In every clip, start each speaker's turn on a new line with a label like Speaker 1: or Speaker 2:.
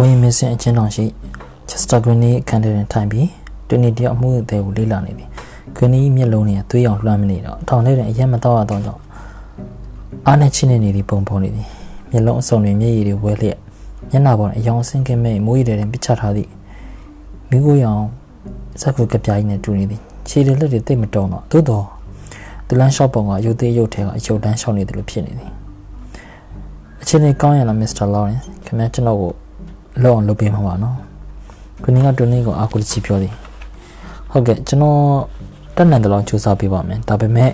Speaker 1: မွေးမင်းစင်အချင်းတော်ရှိချက်စတာဂရနီအခန်းထဲတွင်ထိုင်ပြီးတွင်နီတယောက်အမှုအသေးကိုလေးလာနေသည်ဂရနီမျက်လုံးနဲ့သွေးရောင်လွှမ်းမနေတော့ထောင်ထဲတွင်အရက်မတော့ရတော့ကြောင့်အားနဲ့ချင်းနေနေသည်ပုံပုံနေသည်မျက်လုံးအစုံတွင်မျက်ရည်တွေဝဲလျက်မျက်နှာပေါ်အယောင်ဆင်းကင်းမဲ့မိုးရည်တွေတွင်ပြချထားသည့်မိကိုရောင်စက်ကူကပြားကြီးနဲ့တူနေသည်ခြေတွေလက်တွေတိတ်မတုံတော့သို့တော်ဒလန်ရှော့ပုံကရုပ်သေးရုပ်ထဲကအယုတ်တန်းရှောက်နေတယ်လို့ဖြစ်နေသည်အချိန်လေးကောင်းရလားမစ္စတာလော်ရန်ခင်ဗျာကျွန်တော်ကို လောက်အောင်လုပ်ပေးမှာပါနော်ခုနကတွနေကိုအာကူချီပြောသည်ဟုတ်ကဲ့ကျွန်တော်တက်နိုင်တယ်လို့စူးစမ်းပေးပါမယ်ဒါပေမဲ့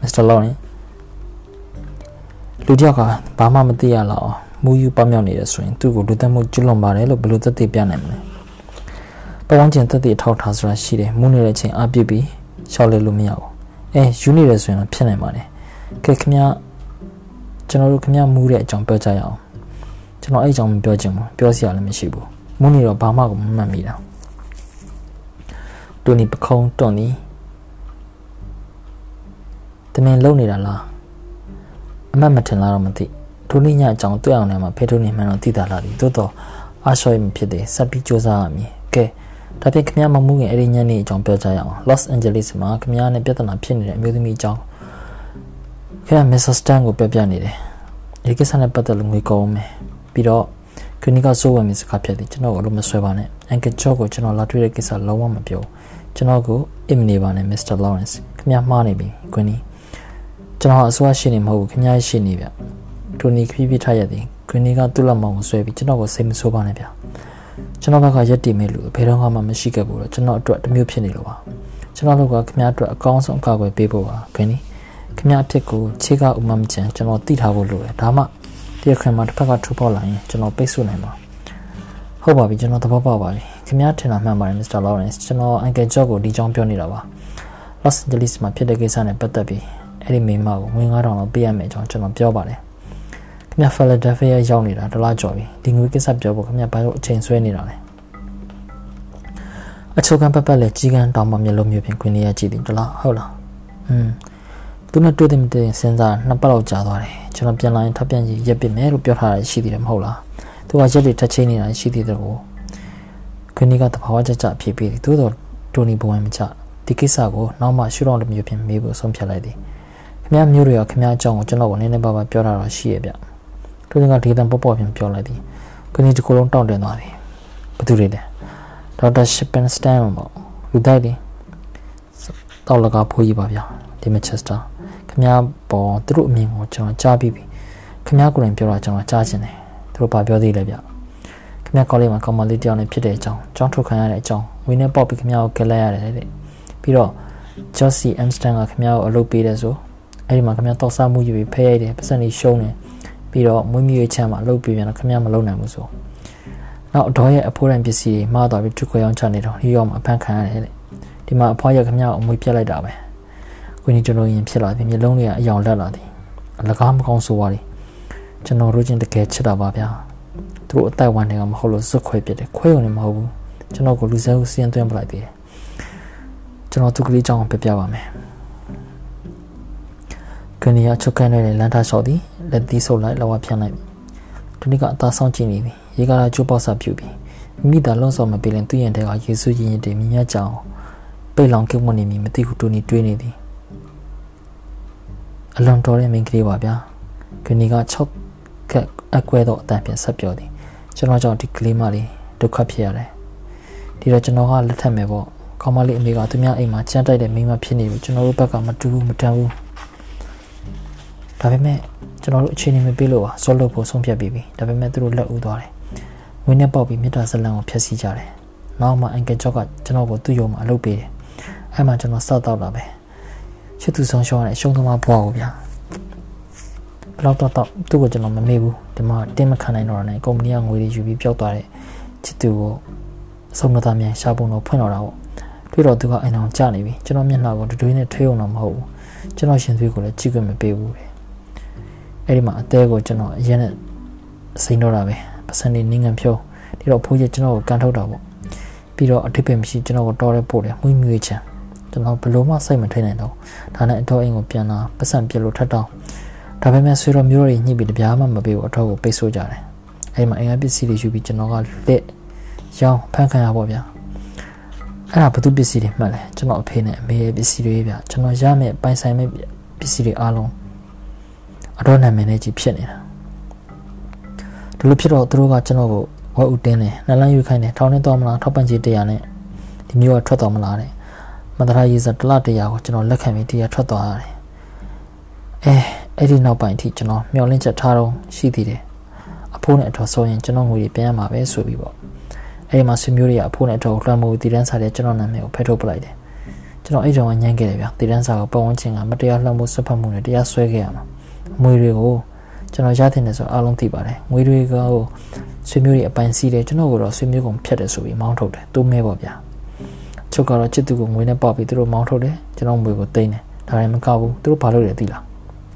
Speaker 1: မစ္စတာလော်ရန်လူတယောက်ကဘာမှမသိရလောက်အောင်မူယူပမြောက်နေတယ်ဆိုရင်သူ့ကိုလူသက်မှုကျွလွန်ပါတယ်လို့ဘယ်လိုသက်သေပြနိုင်မလဲပဝန်းကျင်သက်သေထောက်ထားဆိုတာရှိတယ်မူနေတဲ့အချိန်အပြစ်ပြီးရှောက်လဲလို့မရဘူးအဲယူနေတယ်ဆိုရင်တော့ဖြစ်နိုင်ပါတယ်ကဲခင်ဗျာကျွန်တော်တို့ခင်ဗျာမူတဲ့အကြောင်းပြောကြရအောင် ကျွန်တော်အဲ့အကြောင်းမပြောချင်ဘူးပြောစရာလည်းမရှိဘူးမူနေတော့ဘာမှကိုမမှတ်မိတာတူနီပခုံးတွန်နီတမင်လုံနေတာလားအမှတ်မထင်လားတော့မသိဒုလိညအကြောင်းတွေ့အောင်လည်းမဖေထိုးနေမှန်းတော့သိတာလားဒီသို့တော့အားလျှော့ရမဖြစ်သေးဆက်ပြီးစူးစမ်းရမည်ကဲဒါပြင်ခင်ဗျားမမှုငယ်အဲ့ဒီညနေအကြောင်းပြောကြရအောင် Los Angeles မှာခင်ဗျားနဲ့ပြဿနာဖြစ်နေတဲ့အမျိုးသမီးအကြောင်းခင်ဗျား Mrs. Stan ကိုပြပြနေတယ်ဒီကိစ္စနဲ့ပတ်သက်လို့ငွေကုန်မယ် ပြီးတော့ခဏကစိုးဝယ်မျိုးစကားဖြစ်တယ်ကျွန်တော်ကလို့မဆွဲပါနဲ့အန်ကချော့ကိုကျွန်တော်လာတွေ့တဲ့ကိစ္စလုံးဝမပြောကျွန်တော်ကိုအင်မနေပါနဲ့ Mr. Lawrence ခင်ဗျားမှားနေပြီကွနီကျွန်တော်အစိုးရရှိနေမဟုတ်ဘူးခင်ဗျားရှိနေဗျတိုနီခီးပြီးထားရသည်ကွနီကသူ့လက်မောင်ကိုဆွဲပြီးကျွန်တော်ကိုစိတ်မဆိုးပါနဲ့ဗျကျွန်တော်ဘက်ကရက်တည်မဲ့လူဘယ်တော့မှမရှိခဲ့ဘူးတော့ကျွန်တော်အတွက်တမျိုးဖြစ်နေလို့ပါကျွန်တော်တို့ကခင်ဗျားအတွက်အကောင်းဆုံးအကာအကွယ်ပေးဖို့ပါခွင်းနီခင်ဗျားအဖြစ်ကိုခြေကဥမမချန်ကျွန်တော်သိထားဖို့လိုတယ်ဒါမှ တရားခွင်မှာတစ်ဖက်ကထူပေါက်လာရင်ကျွန်တော်ပိတ်ဆို့နိုင်ပါဟုတ်ပါပြီကျွန်တော်သဘောပေါက်ပါပြီခင်ဗျားထင်တာမှန်ပါတယ် Mr. Lawrence ကျွန်တော် Uncle Joe ကိုဒီကြောင်းပြောနေတာပါ Los Angeles မှာဖြစ်တဲ့ကိစ္စနဲ့ပတ်သက်ပြီးအဲ့ဒီမိမကိုငွေ9000လောက်ပေးရမယ်အကြောင်းကျွန်တော်ပြောပါတယ်ခင်ဗျာ Philadelphia ရောက်နေတာတလားကြော်ပြီဒီငွေကိစ္စပြောဖို့ခင်ဗျာဘာလို့အချိန်ဆွဲနေတာလဲအချိုကံပတ်ပတ်လဲကြီးကန်းတောင်မှမျက်လုံးမျိုးဖြင့်ခွင်းနေရကြည့်တယ်တလားဟုတ်လားอืม သူနဲ့တွေ့တဲ့မတွေ့စဉ်းစားနှစ်ပတ်လောက်ကြာသွားတယ်ကျွန်တော်ပြန်လာရင်ထပ်ပြန်ကြည့်ရက်ပစ်မယ်လို့ပြောထားတာရှိသေးတယ်မဟုတ်လားသူကရက်တွေထပ်ချင်းနေတာရှိသေးတယ်ကိုခွင်းနေကတဘာဝကြကြအဖြစ်ပြီးသို့တော့တိုနီဘဝင်မချဒီကိစ္စကိုနောက်မှရှုတော့လည်းမျိုးဖြင့်မေးဖို့ဆုံးဖြတ်လိုက်သည်ခင်ဗျားမျိုးတွေကခင်ဗျားအကြောင်းကိုကျွန်တော်ကနည်းနည်းပါးပါးပြောတာတော့ရှိရဲ့ဗျတိုနီကဒေသန်ပေါ့ပေါ့ဖြင့်ပြောလိုက်သည်ခွင်းနေတစ်ခုလုံးတောင့်တင်သွားသည်ဘသူတွေလဲဒေါက်တာရှစ်ပန်စတန်ပေါ့လူတိုက်တယ်တောက်လကားဖိုးကြီးပါဗျာဒီမန်ချက်စတာ ခင်ဗျားပေါ်သူတို့အမြင်ကိုကျွန်တော်ကြားပြီးပြီခင်ဗျားကိုယ်တိုင်ပြောတာကျွန်တော်ကြားချင်တယ်သူတို့ဘာပြောသေးလဲဗျခင်ဗျားကောလိပ်မှာကောင်မလေးတယောက်နဲ့ဖြစ်တဲ့အကြောင်းကြောင်းထုတ်ခံရတဲ့အကြောင်းဝင်းနဲ့ပေါက်ပြီးခင်ဗျားကိုကဲလိုက်ရတယ်တဲ့ပြီးတော့ Josie Amston ကခင်ဗျားကိုအလုပ်ပေးတယ်ဆိုအဲ့ဒီမှာခင်ဗျားတောက်စားမှုယူပြီးဖဲရိုက်တယ်ပတ်စံကြီးရှုံးတယ်ပြီးတော့မွေးမြူရေးချမ်းမှာအလုပ်ပေးပြန်တော့ခင်ဗျားမလုပ်နိုင်ဘူးဆိုနောက်အတော်ရဲ့အဖိုးတန်ပစ္စည်းတွေမှားသွားပြီးထုခွေအောင်ချနေတော့နယူးယောက်မှာအဖမ်းခံရတယ်တဲ့ဒီမှာအဖွားရခင်ဗျားကိုအမွေပြက်လိုက်တာပဲ ကိုကြီးကျွန်တော်ရင်ဖြစ်လာပြီမျိုးလုံးတွေကအယောင်လက်လာသည်အလကားမကောင်းဆိုပါလေကျွန်တော်တို့ချင်းတကယ်ချစ်တာပါဗျာသူတို့အသက်ဝန်တွေကမဟုတ်လို့စွတ်ခွဲပြတယ်ခွဲုံနေမဟုတ်ဘူးကျွန်တော်ကိုလူစဲကိုစီးရင်သွင်းပလိုက်သေးတယ်ကျွန်တော်သူကလေးကြောင်းပြပြပါမယ်ကနေရချုပ်ခန်းနေတဲ့လမ်းထားလျှောက်သည်လက်သီးဆုပ်လိုက်လောကဖြန့်လိုက်ဒီနေ့ကအသာဆောင်ကြည့်နေပြီရေကားလာကျိုးပေါက်စာပြုတ်ပြီမိသားလုံးစော်မပေးရင်သူ့ရင်ထဲကယေစုရင်ရင်တွေမြင်ရကြအောင်ပိတ်လောင်ကိမွနေမီမသိဘူးတူနီတွေးနေသည် အလွန်တော်တဲ့မိန်းကလေးပါဗျာဂနီက6ကက်အကွဲတော့အတန်ပြန်ဆက်ပြောသည်ကျွန်တော်ကြောင့်ဒီကလေးမလေးဒုက္ခဖြစ်ရတယ်ဒီတော့ကျွန်တော်ကလက်ထပ်မယ်ပေါ့ကောင်းမလေးအမေကသူများအိမ်မှာကြမ်းတိုက်တဲ့မိန်းမဖြစ်နေပြီကျွန်တော်တို့ဘက်ကမတူဘူးမတန်ဘူးဒါပေမဲ့ကျွန်တော်တို့အခြေအနေမပေးလို့ပါစောလို့ဖို့ဆုံးဖြတ်ပြီးပြီဒါပေမဲ့သူတို့လက်ဦးသွားတယ်ဝင်းနဲ့ပေါက်ပြီးမြတ်တာဇလန်ကိုဖျက်ဆီးကြတယ်နောက်မှအင်ကယ်ကျော့ကကျွန်တော်ကိုသူ့ရုံမှာအလုပ်ပေးတယ်အဲ့မှာကျွန်တော်စောက်တော့လာပဲ ချစ်သူဆုံးရှုံးရတဲ့ရှုံးသမားဘွားကိုဗျာဘလောက်တော့တော့သူ့ကိုကျွန်တော်မမေ့ဘူးဒီမှာတင်းမခံနိုင်တော့တဲ့ကုမ္ပဏီကငွေတွေယူပြီးပျောက်သွားတဲ့ချစ်သူကိုဆုံးမသားမြန်ရှာပုံတော့ဖွင့်တော့တာပေါ့တွေ့တော့သူကအိမ်အောင်ကြနေပြီကျွန်တော်မျက်နှာကိုတတွေးနဲ့ထွေးအောင်တော့မဟုတ်ဘူးကျွန်တော်ရှင်သွေးကိုလည်းကြည့်ခွင့်မပေးဘူးတဲ့အဲ့ဒီမှာအသေးကိုကျွန်တော်အရင်နဲ့စိန်တော့တာပဲပစံနေနင်းငံဖြုံးဒီတော့ဖိုးကြီးကျွန်တော်ကိုကန်ထုတ်တာပေါ့ပြီးတော့အထိပ္ပယ်မရှိကျွန်တော်ကိုတော်ရဲပို့တယ်မှုမြွေးချံ ကျွန်တော်ဘလို့မှစိတ်မထိနိုင်တော့ဒါနဲ့အတော်အိမ်ကိုပြန်လာပစံပြလို့ထပ်တော့ဒါပေမဲ့ဆွေတော်မျိုးတွေညှိပြီးတပြားမှမပေးဘူးအထောက်ကိုပိတ်ဆို့ကြတယ်အဲ့ဒီမှာအင်္ဂါပစ္စည်းတွေယူပြီးကျွန်တော်ကလက်ရောင်းဖန်ခံရပါဗျာအဲ့ဒါဘသူပစ္စည်းတွေမှတ်လဲကျွန်တော်အဖေနဲ့အမေရဲ့ပစ္စည်းတွေဗျာကျွန်တော်ရမယ့်ပိုင်ဆိုင်မဲ့ပစ္စည်းတွေအားလုံးအတော့နာမည်နဲ့ကြီးဖြစ်နေတာဒီလိုဖြစ်တော့သူတို့ကကျွန်တော်ကိုဝက်ဥတင်းတယ်နှလန်းယူခိုင်းတယ်ထောင်းနေတော့မလားထောက်ပံ့ကြေးတရားနဲ့ဒီမျိုးကထွက်တော့မလားတဲ့ မန္တရာရေးစတလတရားကိုကျွန်တော်လက်ခံပြီးတရားထွက်သွားရတယ်အဲအဲ့ဒီနောက်ပိုင်းအထိကျွန်တော်မျောလင့်ချက်ထားတော့ရှိသေးတယ်အဖိုးနဲ့အတော်ဆိုရင်ကျွန်တော်ငွေတွေပြန်ရမှာပဲဆိုပြီးပေါ့အဲ့ဒီမှာဆွေမျိုးတွေကအဖိုးနဲ့အတော်လွှမ်းမိုးတည်တန်းစားတဲ့ကျွန်တော်နာမည်ကိုဖယ်ထုတ်ပလိုက်တယ်ကျွန်တော်အဲ့ကြောင့်ညှိခဲ့တယ်ဗျတည်တန်းစားကိုပတ်ဝန်းကျင်ကမတရားလှုံ့မိုးဆွတ်ဖက်မှုနဲ့တရားစွဲခဲ့ရမှာငွေတွေကိုကျွန်တော်ရတဲ့နေဆိုအားလုံးသိပါတယ်ငွေတွေကဆွေမျိုးတွေအပိုင်စီးတယ်ကျွန်တော်ကတော့ဆွေမျိုးကုန်ဖြတ်တယ်ဆိုပြီးမောင်းထုတ်တယ်သူ့မဲပေါ့ဗျာ ချုပ်ကတော့ချစ်သူကိုငွေနဲ့ပေါက်ပြီးသူတို့မောင်းထုတ်တယ်ကျွန်တော်ငွေကိုတိမ့်တယ်ဒါလည်းမကဘူးသူတို့ဘာလုပ်လဲသိလား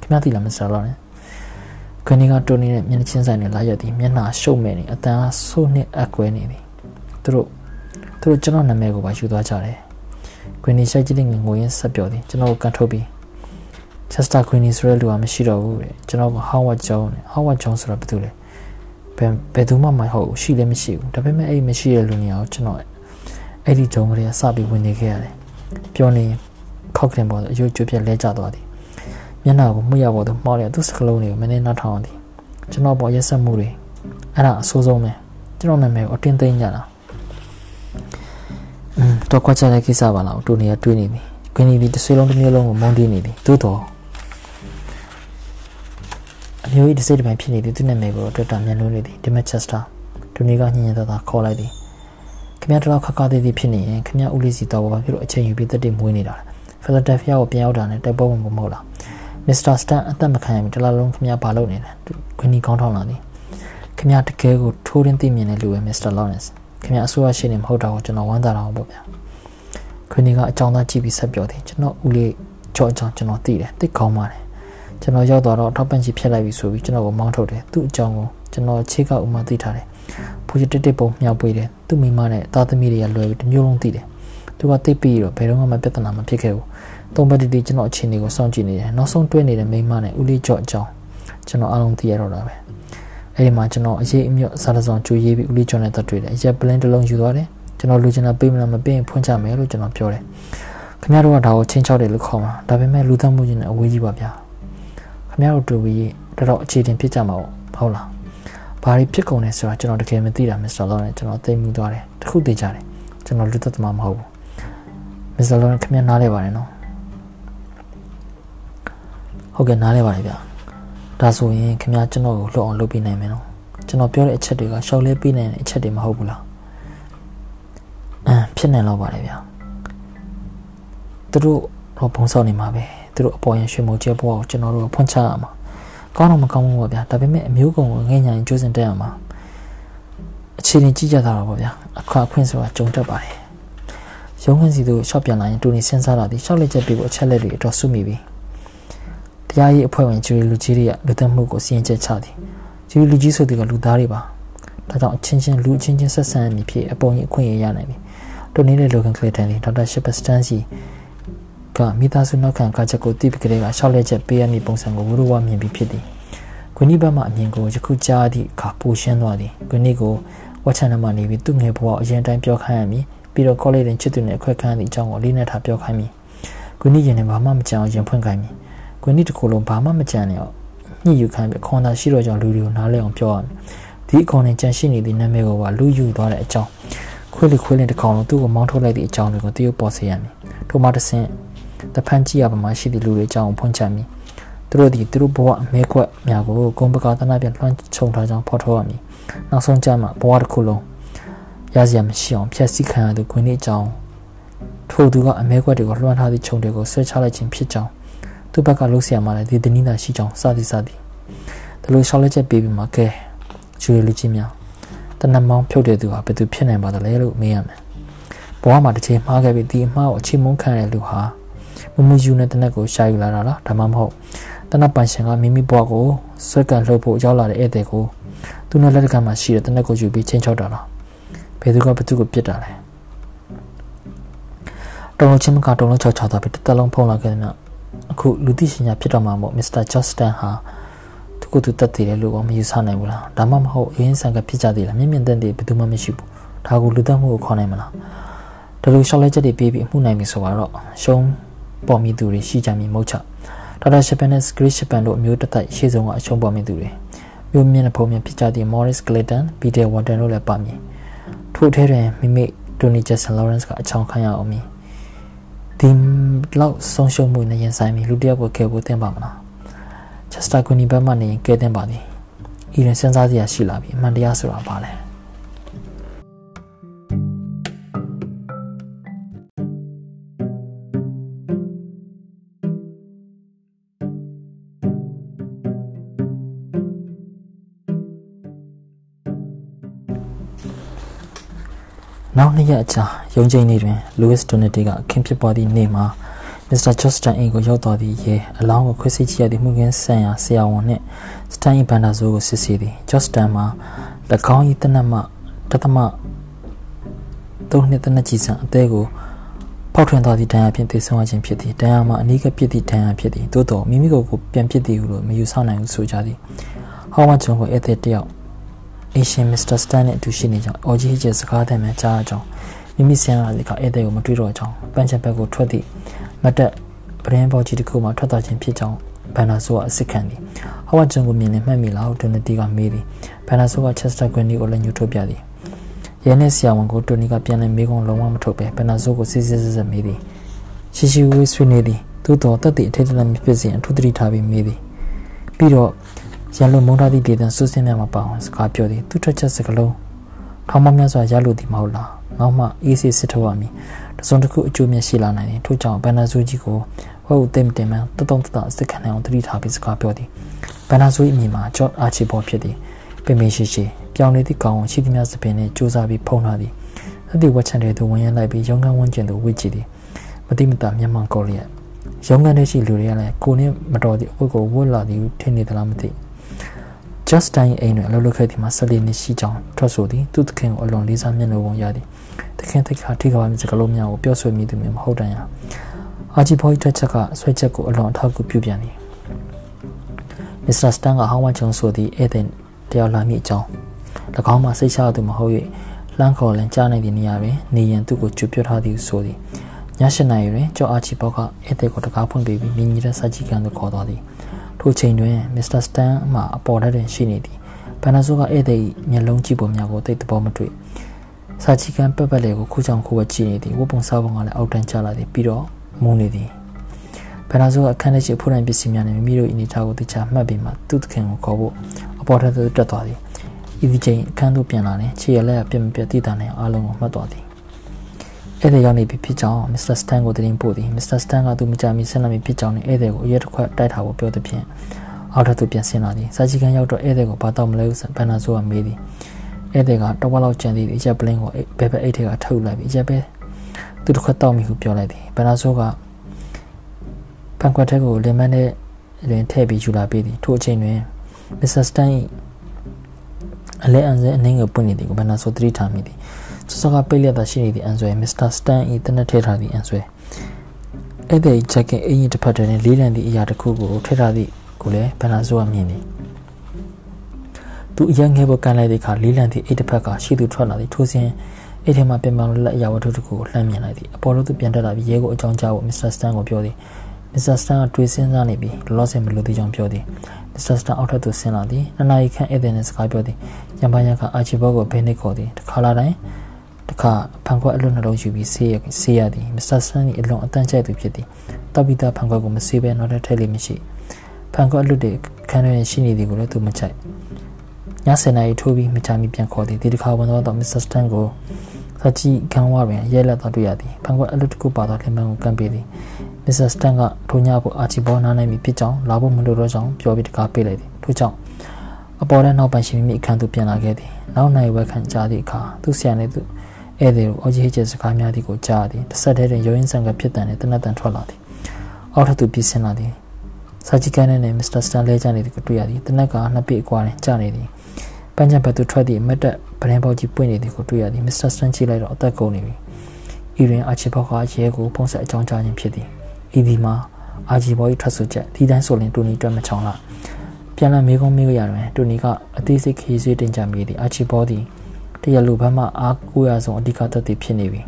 Speaker 1: ခင်ဗျားသိလားမစ္စတာလောနဲ့ခဏကတိုနီနဲ့မျက်နှာချင်းဆိုင်နဲ့လာရက်သည်မျက်နှာရှုပ်မဲ့နေအတန်းအားဆိုးနှစ်အကွဲနေသည်သူတို့သူတို့ကျွန်တော်နာမည်ကိုပါယူသွားကြတယ်ခွင်းနီရှိုက်ကြည့်တဲ့ငွေရင်းဆက်ပြောသည်ကျွန်တော်ကိုကန်ထုတ်ပြီး Chester Queenie ဆိုတဲ့လူကမရှိတော့ဘူးတဲ့ကျွန်တော်က Howard Jones နဲ့ Howard Jones ဆိုတာဘာတူလဲဘယ်ဘယ်သူမှမဟုတ်ဘူးရှိလည်းမရှိဘူးဒါပေမဲ့အဲ့မရှိတဲ့လူနေရာကိုကျွန်တော် အဲ့ဒီဂျုံကလေးကစပြီးဝင်နေခဲ့ရတယ်ပြောနေခောက်ကရင်ပေါ်အယုတ်ကျွပြက်လဲကျသွားသည်မျက်နှာကိုမှုရပေါ်သူမှောက်ရသူစကလုံးတွေကိုမင်းနဲ့နောက်ထောင်သည်ကျွန်တော်ပေါ်ရက်ဆက်မှုတွေအဲ့ဒါအဆိုးဆုံးပဲကျွန်တော်နာမည်ကိုအတင်းသိမ်းကြတာอืมတော့ကွက်ချတဲ့ကိစ္စပါလားတူနေရတွေးနေပြီဂင်းနီဒီတစ်ဆွေလုံးတစ်မျိုးလုံးကိုမုန်းတီးနေသည်သို့တော်အမျိုးကြီးတစ်စိတ်တစ်ပိုင်းဖြစ်နေသည်သူနာမည်ကိုအတွက်တာမြန်လို့နေသည်ဒီမက်ချက်စတာတူနေကညင်ညင်သာသာခေါ်လိုက်သည် ခင်ဗျားတို့ခက်ခါသေးသေးဖြစ်နေရင်ခင်ဗျားဦးလေးစီတော့ဘာဖြစ်လို့အချိန်ယူပြီးတက်တက်မွေးနေတာလဲဖီလာတယ်ဖီယာကိုပြန်ရောက်တာနဲ့တိုက်ပွဲဝင်ဖို့မဟုတ်လားမစ္စတာစတန်အသက်မခံရမီတလားလုံးခင်ဗျားဘာလုပ်နေလဲခွင်းနီကောင်းထောင်းလာသည်ခင်ဗျားတကယ်ကိုထိုးရင်းသိမြင်တဲ့လူပဲမစ္စတာလော်ရန့်စ်ခင်ဗျားအစိုးရရှိနေမဟုတ်တာကိုကျွန်တော်ဝမ်းသာတာအောင်ပေါ့ဗျာခွင်းနီကအကြောင်းသားကြည့်ပြီးဆက်ပြောသည်ကျွန်တော်ဦးလေးကြောအကြောင်းကျွန်တော်သိတယ်သိကောင်းပါတယ်ကျွန်တော်ရောက်တော့ထောက်ပံ့ချီဖြစ်လိုက်ပြီဆိုပြီးကျွန်တော်ကိုမောင်းထုတ်တယ်သူ့အကြောင်းကိုကျွန်တော်ခြေကဥမာသိထားတယ် ဖူချတစ်တစ်ပုံမြောက်ပွေးတယ်သူ့မိမနဲ့သားသမီးတွေကလွယ်ပြီးတမျိုးလုံးသိတယ်သူကသိပြီးတော့ဘယ်တော့မှပြဿနာမဖြစ်ခဲ့ဘူးသုံးပတ်တီကျွန်တော်အခြေအနေကိုစောင့်ကြည့်နေတယ်နောက်ဆုံးတွဲနေတဲ့မိမနဲ့ဦးလေးကြော့အကြောင်းကျွန်တော်အားလုံးသိရတော့တာပဲအဲ့ဒီမှာကျွန်တော်အရေးအမြတ်စားတဲ့ဆောင်ကြွေးရေးပြီးဦးလေးကြော့နဲ့တက်တွေ့တယ်အရက်ပလင်းတစ်လုံးယူသွားတယ်ကျွန်တော်လူချင်တာပေးမလားမပေးရင်ဖွင့်ချမယ်လို့ကျွန်တော်ပြောတယ်ခင်ဗျားတို့ကဒါကိုချင်းချောက်တယ်လို့ခေါ်မှာဒါပေမဲ့လူသတ်မှုချင်းနဲ့အဝေးကြီးပါဗျာခင်ဗျားတို့တူပြီးတော်တော်အခြေတင်ဖြစ်ကြမှာပေါ့ဟုတ်လား ဘာတွေဖြစ်ကုန်လဲဆိုတာကျွန်တော်တကယ်မသိတာမစ္စတာလောနဲ့ကျွန်တော်သိမှုသွားတယ်တခုသိကြတယ်ကျွန်တော်လူသက်သမားမဟုတ်ဘူးမစ္စတာလောနဲ့ခင်ဗျားနားလဲပါတယ်နော်ဟုတ်ကဲ့နားလဲပါတယ်ဗျာဒါဆိုရင်ခင်ဗျားကျွန်တော်ကိုလှုပ်အောင်လုပ်ပေးနိုင်မယ်နော်ကျွန်တော်ပြောတဲ့အချက်တွေကရှောက်လဲပေးနိုင်တဲ့အချက်တွေမဟုတ်ဘူးလားအမ်ဖြစ်နေတော့ပါတယ်ဗျာသူတို့တော့ဘုံဆောက်နေမှာပဲသူတို့အပေါ်ရင်ရွှေမိုးကျဲဘွားကိုကျွန်တော်တို့ဖွင့်ချရမှာ ကောင်းတော့မကောင်းဘူးပေါ့ဗျာဒါပေမဲ့အမျိုးကုံကိုငဲ့ညာရင်ကျိုးစင်တက်ရမှာအခြေအနေကြည့်ကြတာတော့ပေါ့ဗျာအခွာခွင့်ဆိုတာကြုံတတ်ပါတယ်ရုံးခန်းစီတို့ရှော့ပြန်လာရင်တူနေစဉ်းစားလာပြီးရှောက်လက်ချက်ပြီးဖို့အချက်လက်တွေအတော်စုမိပြီတရားရေးအဖွဲ့ဝင်ဂျူရီလူကြီးတွေကလူသက်မှုကိုစီရင်ချက်ချသည်ဂျူရီလူကြီးဆိုသူကလူသားတွေပါဒါကြောင့်အချင်းချင်းလူအချင်းချင်းဆက်ဆံရမည်ဖြစ်အပေါ်ကြီးအခွင့်အရေးရနိုင်ပြီတူနေတဲ့လိုကန်ကလစ်တန်ဒီဒေါ က်တာရှစ်ပတ်စတန်စီကမိသားစုနောက်ခံကချက်ကိုတိပကလေးကရှောက်လက်ချက်ပေးရမည့်ပုံစံကိုဝရဝမြင်ပြီးဖြစ်သည်ဂွနီဘတ်မှအမြင်ကိုယခုကြားသည့်အခါပူရှင်းသွားသည်ဂွနီကိုဝက်ချန်နမနေပြီးသူ့ငယ်ဘဝအရင်တိုင်းပြောခိုင်းရမည်ပြီးတော့ကောလိပ်တွင်ချစ်သူနဲ့အခွက်ခန်းသည့်အကြောင်းကိုလေးနဲ့ထားပြောခိုင်းမည်ဂွနီရင်နဲ့ဘာမှမကြံအောင်ရင်ဖွင့်ခိုင်းမည်ဂွနီတစ်ခုလုံးဘာမှမကြံနဲ့ညှိယူခိုင်းပြီးခွန်သာရှိတော့ကြောင့်လူတွေကိုနားလဲအောင်ပြောရမယ်ဒီအကောင်နဲ့ကြံရှိနေသည့်နာမည်ကိုပါလူယူသွားတဲ့အကြောင်းခွေးလေးခွေးလေးတစ်ကောင်လုံးသူ့ကိုမောင်းထုတ်လိုက်သည့်အကြောင်းတွေကိုတရုပ်ပေါ်စေရမည်ထိုမှတစ်ဆင့် တဖန်ကြည့်ရပါမှရှိသည့်လူတွေအကြောင်းဖွင့်ချမည်သူတို့ဒီသူတို့ဘဝအမဲခွက်များကိုဂုံပကာသနာပြန်လွှမ်းခြုံထားကြောင်းဖော်ထုတ်ရမည်နောက်ဆုံးကြမှာဘဝတစ်ခုလုံးရစရာမရှိအောင်ဖျက်ဆီးခံရသူခွင့်လေးအကြောင်းထိုသူကအမဲခွက်တွေကိုလွှမ်းထားသည့်ခြုံတွေကိုဆွဲချလိုက်ခြင်းဖြစ်ကြောင်းသူ့ဘက်ကလှုပ်ရှားမှလည်းဒီတနည်းသာရှိကြောင်းစသည်စသည်ဒါလိုရှောက်လက်ချက်ပေးပြီးမှကဲကျွေလူကြီးများတနမောင်းဖြုတ်တဲ့သူဟာဘယ်သူဖြစ်နိုင်ပါသလဲလို့မေးရမယ်ဘဝမှာတစ်ချိန်မှားခဲ့ပြီးဒီအမှားကိုအချိန်မုန်းခံရတဲ့လူဟာ မမယူနဲ့တနက်ကိုရှာယူလာတာလားဒါမှမဟုတ်တနက်ပန်ရှင်ကမိမိဘွားကိုဆွဲကန်လှုပ်ဖို့ရောက်လာတဲ့ဧည့်သည်ကိုသူနဲ့လက်တကမှာရှိတဲ့တနက်ကိုယူပြီးချင်းချောက်တာလားဘယ်သူကဘသူကိုပြစ်တာလဲတော်တော်ချင်းမကတော်လုံးချောက်ချောက်တာပဲတစ်သက်လုံးဖုံးလာခဲ့တယ်မြအခုလူသိရှင်ညာဖြစ်တော့မှာမို့မစ္စတာဂျော့စတန်ဟာသူကကိုသူတက်သေးတယ်လို့မယူဆနိုင်ဘူးလားဒါမှမဟုတ်အရင်ဆန်ကဖြစ်ကြသေးလားမြင့်မြင့်တန်တည်းဘယ်သူမှမရှိဘူးဒါကိုလူတက်မှုကိုခေါ်နိုင်မလားဒါလိုရှောက်လဲချက်တွေပေးပြီးအမှုနိုင်ပြီဆိုတော့ရှုံး ပေါ်မိသူတွေရှိကြမည်မဟုတ်ချဒေါက်တာရှပန်နဲ့ဂရစ်ရှပန်တို့အမျိုးတစ်သက်ရှေ့ဆုံးကအရှုံးပေါ်မိသူတွေမြို့မြင့်တဲ့ဖုံမြဖြစ်ကြသည့် Morris Clayton, Peter Warden တို့လည်းပါမည်ထို့ထဲတွင်မိမိ Tony Jackson Lawrence ကအချောင်ခံရအောင်မည်ဒီလောက်ဆုံးရှုံးမှုနဲ့ရင်ဆိုင်ပြီးလူတစ်ယောက်ကိုကယ်ဖို့သင့်ပါမလားချက်စတာကွန်နီဘက်မှနေရင်ကဲတင်ပါသည်ဤရင်စဉ်းစားစရာရှိလာပြီအမှန်တရားဆိုတာဘာလဲ နောက်နှစ်ရက်အကြာရုံးချိန်နေ့တွင် Louis Donati ကအခင်းဖြစ်ပွားသည့်နေ့မှာမစ္စတာဂျော့စတန်အိမ်ကိုရောက်သွားသည့်ရဲအလောင်းကိုခွဲစိတ်ကြည့်ရသည့်မှုခင်းဆန်ရာဆရာဝန်နှင့်စတန်၏ဘန်ဒါဆိုးကိုစစ်ဆေးသည်ဂျော့စတန်မှာ၎င်း၏တနတ်မှတသမသုံးနှစ်တနတ်ကြီးစံအသေးကိုပေါက်ထွန်းသွားသည့်ဒဏ်ရာဖြင့်သေဆုံးရခြင်းဖြစ်သည်ဒဏ်ရာမှာအနီးကပ်ဖြစ်သည့်ဒဏ်ရာဖြစ်သည်သို့တော်မိမိကိုယ်ကိုပြန်ဖြစ်သည်ဟုလို့မယူဆနိုင်ဘူးဆိုကြသည်ဟောင်းမဂျွန်ကိုဧည့်သည်တယောက် အရှင်မစ္စတာစတန်နဲ့အတူရှိနေကြောင်းအော်ဂျီဟစ်ရဲ့စကားသံများကြားကြောင်းမိမိဆရာကဧည့်သည်ကိုမတွေ့တော့ကြောင်းပန်းချံဘက်ကိုထွက်သည့်မတ်တက်ပရင်ဘော်ကြီးတစ်ခုမှထွက်သွားခြင်းဖြစ်ကြောင်းဘန်နာဆိုကအစ်ခံသည်ဟောဝါဂျန်ကိုမြင်နေမှတ်မိလားဒိုနတီကမေးသည်ဘန်နာဆိုကချက်စတာကွန်နီကိုလည်းညှို့ထုတ်ပြသည်ရဲနဲ့ဆရာဝန်ကိုတိုနီကပြန်လည်မေးခွန်းလုံးဝမထုတ်ပဲဘန်နာဆိုကိုစစ်စစ်စစ်စစ်မေးသည်ရှိရှိဝေးဆွေးနေသည်သို့တော်တက်သည့်အထိတ်တလန့်ဖြစ်စဉ်အထူးသတိထားပြီးမေးသည်ပြီးတော့ ရန်လိုမုန်းထားသည့်ဒေသဆူစင်းများမှာပါအောင်စကားပြောသည်သူထွက်ချက်စကလုံးထောင်မများစွာရလို့သည်မဟုတ်လားနောက်မှအေးစစ်စစ်ထုတ်ရမည်တစုံတစ်ခုအကျိုးမြတ်ရှိလာနိုင်တယ်ထို့ကြောင့်ဘန်နာဇူကြီးကိုဝက်ဦးသိမ့်တင်မှန်တတုံတတစစ်ခံနိုင်အောင်တတိထားပြီးစကားပြောသည်ဘန်နာဇူအမည်မှာဂျော့အာချီဘောဖြစ်သည်ပင်ပင်ရှိရှိပြောင်းလဲသည့်ကောင်ရှိသမျှစပင်နှင့်စူးစမ်းပြီးဖုံးထားသည်အသည့်ဝက်ချန်တဲ့သူဝင်ရလိုက်ပြီးရုံခန်းဝန်းကျင်သို့ဝစ်ကြည့်သည်မတိမတာမျက်မှန်ကောလျက်ရုံခန်းထဲရှိလူတွေကလည်းကိုနဲ့မတော်သည့်အဝတ်ကိုဝတ်လာသည်ထင်နေသလားမသိ just time အိမ်တွင်အလုပ်လုပ်ခဲ့သည်မှာဆက်လက်နေရှိကြောင်းထွက်ဆိုသည်သူသခင်ကိုအလွန်လေးစားမျက်နှာပုံရသည်သခင်တိတ်ခါထိခါမစကလုံးများကိုပြောဆိုမိသူမျိုးမဟုတ်တန်ရအာဂျီဖိုးထွက်ချက်ကဆွဲချက်ကိုအလွန်အထောက်အကူပြုပြန်သည်မစ္စတာစတန်ကဟောင်းဝချုံဆိုသည့်ဧည့်သည်တယောက်လာမိအကြောင်း၎င်းမှစိတ်ချသူမဟုတ်၍လှမ်းခေါ်လန်ကြားနိုင်သည့်နေရာတွင်နေရန်သူ့ကိုကြွပြထားသည်ဆိုသည်ည၈နာရီတွင်ကျော်အာချီဘောက်ကဧည့်သည်ကိုတကားဖွင့်ပေးပြီးမြင်းကြီးတဲ့စာကြီးကန်သို့ခေါ်သွားသည် ထိုချိန်တွင်မစ္စတာစတန်မှအပေါ်ထက်တွင်ရှိနေသည်ဘန်နာဆိုကဧည့်သည်မျက်လုံးကြည့်ပုံများကိုသိသဘောမတွေ့စာချီကန်ပက်ပက်လေးကိုခုချောင်ခုဝကြည့်နေသည်ဝတ်ပုံစားပုံကလည်းအောက်တန်းကျလာသည်ပြီးတော့မူးနေသည်ဘန်နာဆိုကအခန်းထဲရှိဖူးတိုင်းပစ္စည်းများနဲ့မိမိတို့အနေထားကိုသိချမှတ်ပြီးမှသူ့သခင်ကိုခေါ်ဖို့အပေါ်ထက်သို့တက်သွားသည်ဤဒီချိန်အခန်းသို့ပြန်လာရင်ခြေရလက်ပြတ်မပြတ်တည်တာနဲ့အားလုံးကိုမှတ်သွားသည် ဧည့်သည်ရောက်နေပြီဖြစ်ကြောင်းမစ္စတာစတန်ကိုတင်ပို့သည်မစ္စတာစတန်ကသူမကြမီဆက်လက်ပြီးဖြစ်ကြောင်းနဲ့ဧည့်သည်ကိုအရက်တစ်ခွက်တိုက်ထားဖို့ပြောသည်ဖြင့်အောက်ထပ်သို့ပြန်ဆင်းလာသည်စာချီကန်ရောက်တော့ဧည့်သည်ကိုဘာတော့မလဲဟုဘန်နာဆိုကမေးသည်ဧည့်သည်ကတော့ဝက်လောက်ကျန်သည့်အရက်ပလင်းကိုဘဲဘဲအိတ်ထဲကထုတ်လိုက်ပြီးအရက်ပဲသူတစ်ခွက်တောက်မိဟုပြောလိုက်သည်ဘန်နာဆိုကပန်ကွက်ထဲကိုလင်မန်းနဲ့လင်ထည့်ပြီးယူလာပေးသည်ထို့အချိန်တွင်မစ္စတာစတန်အလဲအန်စဲအနှင်းကိုပွင့်နေသည်ကိုဘန်နာဆိုသတိထားမိသည် စောစောကပိတ်လျက်သာရှိနေသည့်အန်ဆွဲမစ္စတာစတန်၏တနက်ထဲထားသည့်အန်ဆွဲအဲ့ဒီဂျက်ကင်အင်ကြီးတစ်ဖက်တည်းနဲ့လေးလံသည့်အရာတစ်ခုကိုထည့်ထားသည့်ကိုလည်းဘန်နာဆိုကမြင်သည်သူအရင်ငယ်ပေါ်ကန်လိုက်တဲ့အခါလေးလံသည့်အိတ်တစ်ဖက်ကရှိသူထွက်လာသည်ထိုစဉ်အိတ်ထဲမှာပြန်ပြောင်းလက်အရာဝတ္ထုတစ်ခုကိုလှမ်းမြင်လိုက်သည်အပေါ်လို့သူပြန်တက်လာပြီးရဲကိုအကြောင်းကြားဖို့မစ္စတာစတန်ကိုပြောသည်မစ္စတာစတန်ကတွေးစဉ်းစားနေပြီးလောလောဆယ်မလို့သေးကြောင်းပြောသည်မစ္စတာစတန်အောက်ထပ်သို့ဆင်းလာသည်နှစ်နာရီခန့်ဧည့်သည်နဲ့စကားပြောသည်ရံပါရံကအာချီဘောကိုဘဲနစ်ခေါ်သည်တစ်ခါလာတိုင်း တစ်ခါဖန်ခွက်အလွတ်နှလုံးယူပြီးဆေးရဆေးရသည်မစ္စတာစတန်၏အလွန်အတန့်ကျိုက်သူဖြစ်သည်တောက်ပီတာဖန်ခွက်ကိုမဆေးဘဲနောက်ထပ်ထည့်လိမ့်မရှိဖန်ခွက်အလွတ်တွေခန်းထဲရှိနေသည်ကိုလည်းသူမချိုက်ည7နာရီထိုးပြီးမချမီပြန်ခေါ်သည်ဒီတစ်ခါဝန်တော့မစ္စတာစတန်ကိုစချီခံဝတွင်ရဲလက်တော်တွေ့ရသည်ဖန်ခွက်အလွတ်တစ်ခုပါသောလင်မန်ကိုကမ်းပေးသည်မစ္စတာစတန်ကထိုညဖို့အာချီဘောနားနိုင်ပြီဖြစ်ကြောင်းလာဖို့မလိုတော့ကြောင်းပြောပြီးတကားပေးလိုက်သည်ထို့ကြောင့်အပေါ်ထဲနောက်ပိုင်းရှင်မိအခန်းသို့ပြန်လာခဲ့သည်နောက်နိုင်ဝက်ခန့်ကြာသည့်အခါသူ့ဆရာနှင့်သူ ဧည့်သည်ကိုအော်ဂျီဟစ်ကျစကားများသည်ကိုကြားသည်တစ်ဆက်တည်းတွင်ရိုးရင်းဆန်ကဖြစ်တန်နှင့်တနတ်တန်ထွက်လာသည်အောက်ထပ်သို့ပြေးဆင်းလာသည်စာချီကန်နဲ့မစ္စတာစတန်လဲကြနေသည်ကိုတွေ့ရသည်တနက်ကနှစ်ပိအကွာတွင်ကြာနေသည်ပန်းချံဘက်သို့ထွက်သည့်မတ်တက်ဗရင်ပေါကြီးပွင့်နေသည်ကိုတွေ့ရသည်မစ္စတာစတန်ကြည့်လိုက်တော့အသက်ကုန်နေပြီဤတွင်အာချီဘောကရဲကိုပုံစံအကြောင်းကြားခြင်းဖြစ်သည်ဤဒီမှာအာဂျီဘော၏ထွက်ဆိုချက်ဒီတိုင်းဆိုရင်တူနီတွက်မချောင်းလားပြန်လည်မေးခွန်းမေးရတွင်တူနီကအသေးစိတ်ခရီးဆွေးတင်ကြမိသည်အာချီဘောသည် တရလူဘက်မှအားကိုးရဆုံးအဓိကသက်သေဖြစ်နေပြီ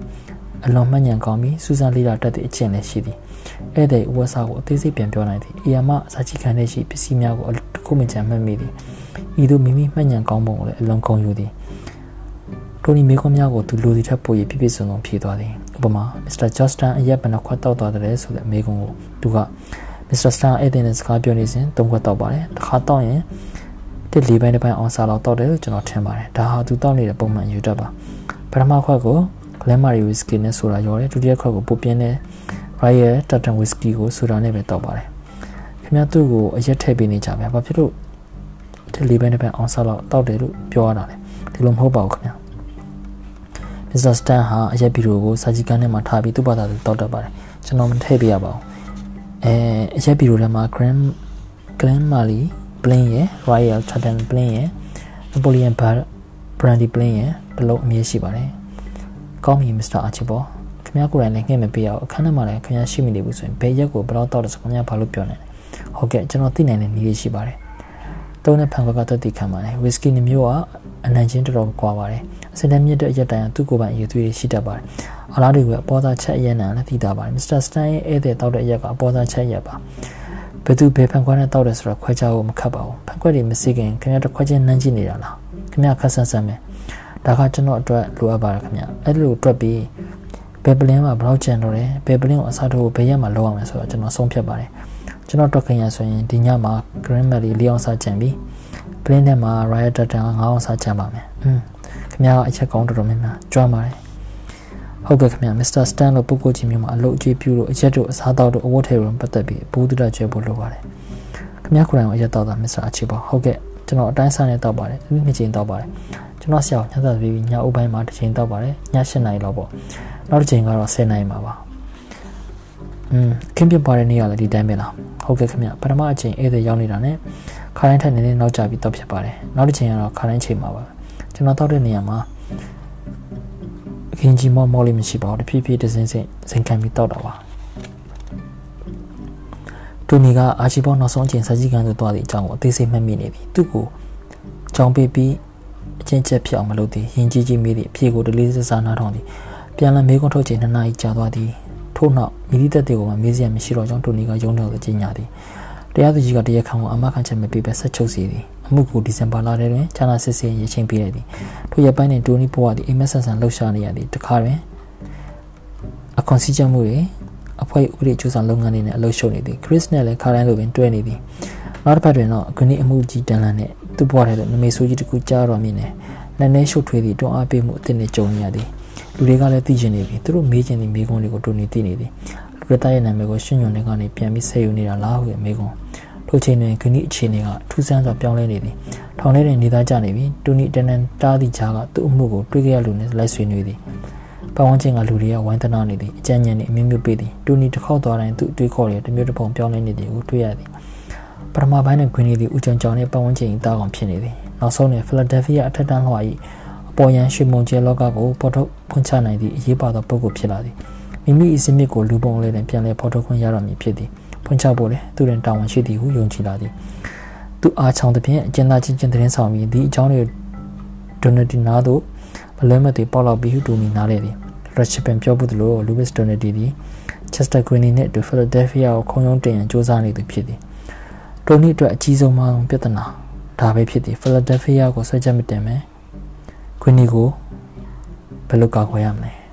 Speaker 1: အလွန်မှန်ညံကောင်းပြီးစူးစမ်းလေ့လာတတ်သည့်အကျင့်လည်းရှိသည်ဧည့်သည်ဥဝဆာကိုအသေးစိတ်ပြန်ပြောနိုင်သည်အီယာမစာချိခံတဲ့ရှိပစ္စည်းများကိုတစ်ခုမှကြံမှတ်မိသည်ဤသို့မိမိမှန်ညံကောင်းပုံကိုလည်းအလွန်ဂုဏ်ယူသည်တိုနီမေကွန်များကိုသူလူစီထက်ပို၍ပြည့်ပြည့်စုံစုံဖြေသွားသည်ဥပမာမစ္စတာဂျော့စတန်အရက်ဘယ်နှခွက်တောက်သွားတယ်ဆိုတဲ့မေကွန်ကိုသူကမစ္စတာစတန်အဲ့တဲ့စကားပြောနေစဉ်သုံးခွက်တောက်ပါတယ်တစ်ခါတောက်ရင် တစ်လေးပိုင်းတစ်ပိုင်းအောင်စားလောက်တောက်တယ်လို့ကျွန်တော်ထင်ပါတယ်ဒါဟာသူတောက်နေတဲ့ပုံမှန်ယူတတ်ပါပထမခွက်ကို Glenmary Whisky နဲ့ဆိုတာရောတယ်ဒုတိယခွက်ကိုပုတ်ပြင်းတဲ့ Royal Tartan Whisky ကိုဆိုတာနဲ့ပဲတောက်ပါတယ်ခင်ဗျားသူ့ကိုအရက်ထည့်ပေးနေကြဗျာဘာဖြစ်လို့တစ်လေးပိုင်းတစ်ပိုင်းအောင်စားလောက်တောက်တယ်လို့ပြောရတာလဲဒီလိုမဟုတ်ပါဘူးခင်ဗျာမစ္စတာစတန်ဟာအရက်ဘီရိုကိုစာဂျီကန်ထဲမှာထားပြီးသူ့ဘာသာသူတောက်တတ်ပါတယ်ကျွန်တော်မထည့်ပေးရပါဘူးအဲအရက်ဘီရိုထဲမှာ Grand Grand Mali Plain ရဲ့ Royal Tartan Plain ရဲ့ Napoleon Bar Brandy Plain ရဲ့တလုံးအမြဲရှိပါတယ်ကောင်းပြီမစ္စတာအာချီဘောခင်ဗျားကိုယ်တိုင်လည်းငှဲ့မပေးရအောင်အခန်းထဲမှာလည်းခင်ဗျားရှိမိနေဘူးဆိုရင်ဘယ်ရက်ကိုဘယ်တော့တောက်တယ်ဆိုခင်ဗျားဘာလို့ပြောနေလဲဟုတ်ကဲ့ကျွန်တော်သိနိုင်တဲ့နည်းလေးရှိပါတယ်တုံးတဲ့ဖန်ခွက်ကတက်တည်ခံပါတယ်ဝီစကီနှမျိုးကအနံချင်းတော်တော်ကွာပါတယ်အစင်တမြင့်တဲ့အရက်တိုင်သူ့ကိုယ်ပိုင်အယူသွေးရှိတတ်ပါတယ်အလားတူပဲအပေါ်သားချက်အရက်နံလည်းသိတာပါတယ်မစ္စတာစတန်ရဲ့ဧည့်သည်တောက်တဲ့အရက်ကအပေါ်သားချက်ရက်ပါ ဘယ်သူဘယ်ဖန်ခွက်နဲ့တောက်တယ်ဆိုတော့ခွဲခြားဖို့မခက်ပါဘူးဖန်ခွက်တွေမစိခင်ခင်ဗျားတို့ခွဲချင်းနှမ်းကြည့်နေတာလားခင်ဗျားခက်ဆန်းဆန်းပဲဒါကကျွန်တော်အတွက်လိုအပ်ပါတယ်ခင်ဗျအဲ့လိုတွက်ပြီးဘယ်ပလင်းမှာဘယ်လောက်ကျန်တော့တယ်ဘယ်ပလင်းကိုအစားထိုးဘယ်ရက်မှာလောက်အောင်လဲဆိုတော့ကျွန်တော်ဆုံးဖြတ်ပါတယ်ကျွန်တော်တွက်ခင်ရဆိုရင်ဒီညမှာ Green Mary ၄အောင်စားကျန်ပြီးပလင်းထဲမှာ Riot Data 9အောင်စားကျန်ပါမယ်อืมခင်ဗျားကအချက်ကောင်းတော်တော်များများကြွမ်းပါတယ် ဟုတ်ကဲ့ခင်ဗျာ Mr. Stan လို့ပုဂ္ဂိုလ်ကြီးမျိုးမှာအလုပ်အကျွေးပြုလို့အရက်တို့အစားတောက်တို့အဝတ်ထည်တို့ပတ်သက်ပြီးဘူးတူတာကျွဲဖို့လိုပါတယ်ခင်ဗျားကိုယ်တိုင်အရက်တောက်တာ Mr. အချီပါဟုတ်ကဲ့ကျွန်တော်အတိုင်းစားနဲ့တောက်ပါတယ်ဒီနေ့ချိန်တောက်ပါတယ်ကျွန်တော်ဆရာညစာပြီးညအုပ်ပိုင်းမှာတစ်ချိန်တောက်ပါတယ်ည7နာရီလောက်ပေါ့နောက်တစ်ချိန်ကတော့10နာရီမှာပါอืมခင်ပြပါတဲ့နေ့ကလည်းဒီတိုင်းပဲလားဟုတ်ကဲ့ခင်ဗျပထမအချိန်ဧည့်သည်ရောက်နေတာနဲ့ခါတိုင်းထက်နည်းနည်းနောက်ကျပြီးတောက်ဖြစ်ပါတယ်နောက်တစ်ချိန်ကတော့ခါတိုင်းချိန်မှာပါကျွန်တော်တောက်တဲ့နေရာမှာ အခင်းကြီးမောမောလေးမရှိပါဘူးတဖြည်းဖြည်းတစ်စင်းစင်းစင်ခံပြီးတောက်တာပါတူနီကအာချီဘောနောက်ဆုံးအချိန်စာကြည့်ကန်သို့သွားသည့်အကြောင်းကိုအသေးစိတ်မှတ်မိနေသည်သူ့ကိုကြောင်ပေးပြီးအချင်းချက်ဖြစ်အောင်မလုပ်သည်ယဉ်ကျေးကြီးမိသည့်အဖြေကိုတလေးစစားနားထောင်သည်ပြန်လည်မေးခွန်းထုတ်ချိန်နှစ်နာရီကြာသွားသည်ထို့နောက်မိသည့်တက်တွေကိုမှမေးစရာမရှိတော့ကြောင်းတူနီကယုံတော်သိကြီးညာသည်တရားသူကြီးကတရားခံကိုအမခံချက်မပေးဘဲဆက်ချုပ်စီသည် အမှုကိုဒီဇင်ဘာလထဲတွင်ချာနာစစ်စင်ရချင်းပေးလိုက်သည်ထိုရက်ပိုင်းတွင်တူနီဘဝသည်အိမ်မက်ဆန်ဆန်လှုပ်ရှားနေရသည်တခါတွင်အခွန်စည်းချက်မှုတွေအဖွဲ့ဥပဒေကျူးဆောင်လုပ်ငန်းတွေနဲ့အလုပ်ရှုပ်နေသည်ခရစ်နဲ့လည်းခါတိုင်းလိုပင်တွဲနေသည်နောက်တစ်ပတ်တွင်တော့ဂနီအမှုကြီးတန်လန်နဲ့သူ့ဘဝထဲသို့နမေဆိုးကြီးတစ်ခုကြားတော်မြင်နေလက်နဲ့ရှုပ်ထွေးသည့်တွန်းအားပေးမှုအသစ်နဲ့ကြုံနေရသည်လူတွေကလည်းသိကျင်နေပြီသူတို့မေးကျင်သည့်မေးခွန်းတွေကိုတူနေသိနေသည်လူတွေရဲ့နာမည်ကိုရှင်ညွန်နေကနေပြန်ပြီးဆက်ယူနေတာလားဟုမေးခွန်း ထိုချိန်တွင်ဂနီအခြေအနေကထူးဆန်းစွာပြောင်းလဲနေသည်ထောင်ထဲတွင်နေသားကြနေပြီတူနီတန်တန်တားသည့်ကြားကသူ့အမှုကိုတွေးကြရလူနဲ့လိုက်ဆွေးနွေးသည်ပတ်ဝန်းကျင်ကလူတွေကဝိုင်းတနာနေသည်အကြံဉာဏ်နဲ့အမျိုးမျိုးပေးသည်တူနီတစ်ခေါက်သွားတိုင်းသူ့အတွေးခေါ်တွေတမျိုးတစ်ပုံပြောင်းလဲနေသည်ကိုတွေ့ရသည်ပထမပိုင်းနဲ့ဂွင်းနေသည့်ဦးချောင်ချောင်နဲ့ပတ်ဝန်းကျင်တားကောင်ဖြစ်နေသည်နောက်ဆုံးတွင်ဖီလာဒယ်ဖီးယားအထက်တန်းလွှာ၏အပေါ်ယံရွှေမုံကျဲလောကကိုပေါ်ထုတ်ဖွင့်ချနိုင်သည့်အရေးပါသောပုဂ္ဂိုလ်ဖြစ်လာသည်မိမိအစင်းမြစ်ကိုလူပုံလေးတွင်ပြန်လည်ပေါ်ထုတ်ခွင့်ရတော်မူဖြစ်သည် ဖွင့်ချဖို့လည်းသူတွင်တာဝန်ရှိသည်ဟုယုံကြည်လာသည်သူအားချောင်းသဖြင့်အကျဉ်းသားချင်းချင်းသတင်းဆောင်ပြီးဒီအကြောင်းတွေဒိုနတီနာတို့မလွဲမသွေပေါက်လောက်ပြီးဟုတူမီနားလေသည်ရချပန်ပြောဘူးသလိုလူးဝစ်ဒိုနတီသည်ချက်စတာဂရီနီနှင့်ဒူဖီလာဒယ်ဖီးယားကိုခုံရုံးတင်ရန်စ조사နေသူဖြစ်သည်တိုနီအတွက်အကြီးဆုံးမအောင်ပြဿနာဒါပဲဖြစ်သည်ဖီလာဒယ်ဖီးယားကိုဆွဲချက်မတင်မယ်ဂရီနီကိုဘယ်လိုကာကွယ်ရမလဲ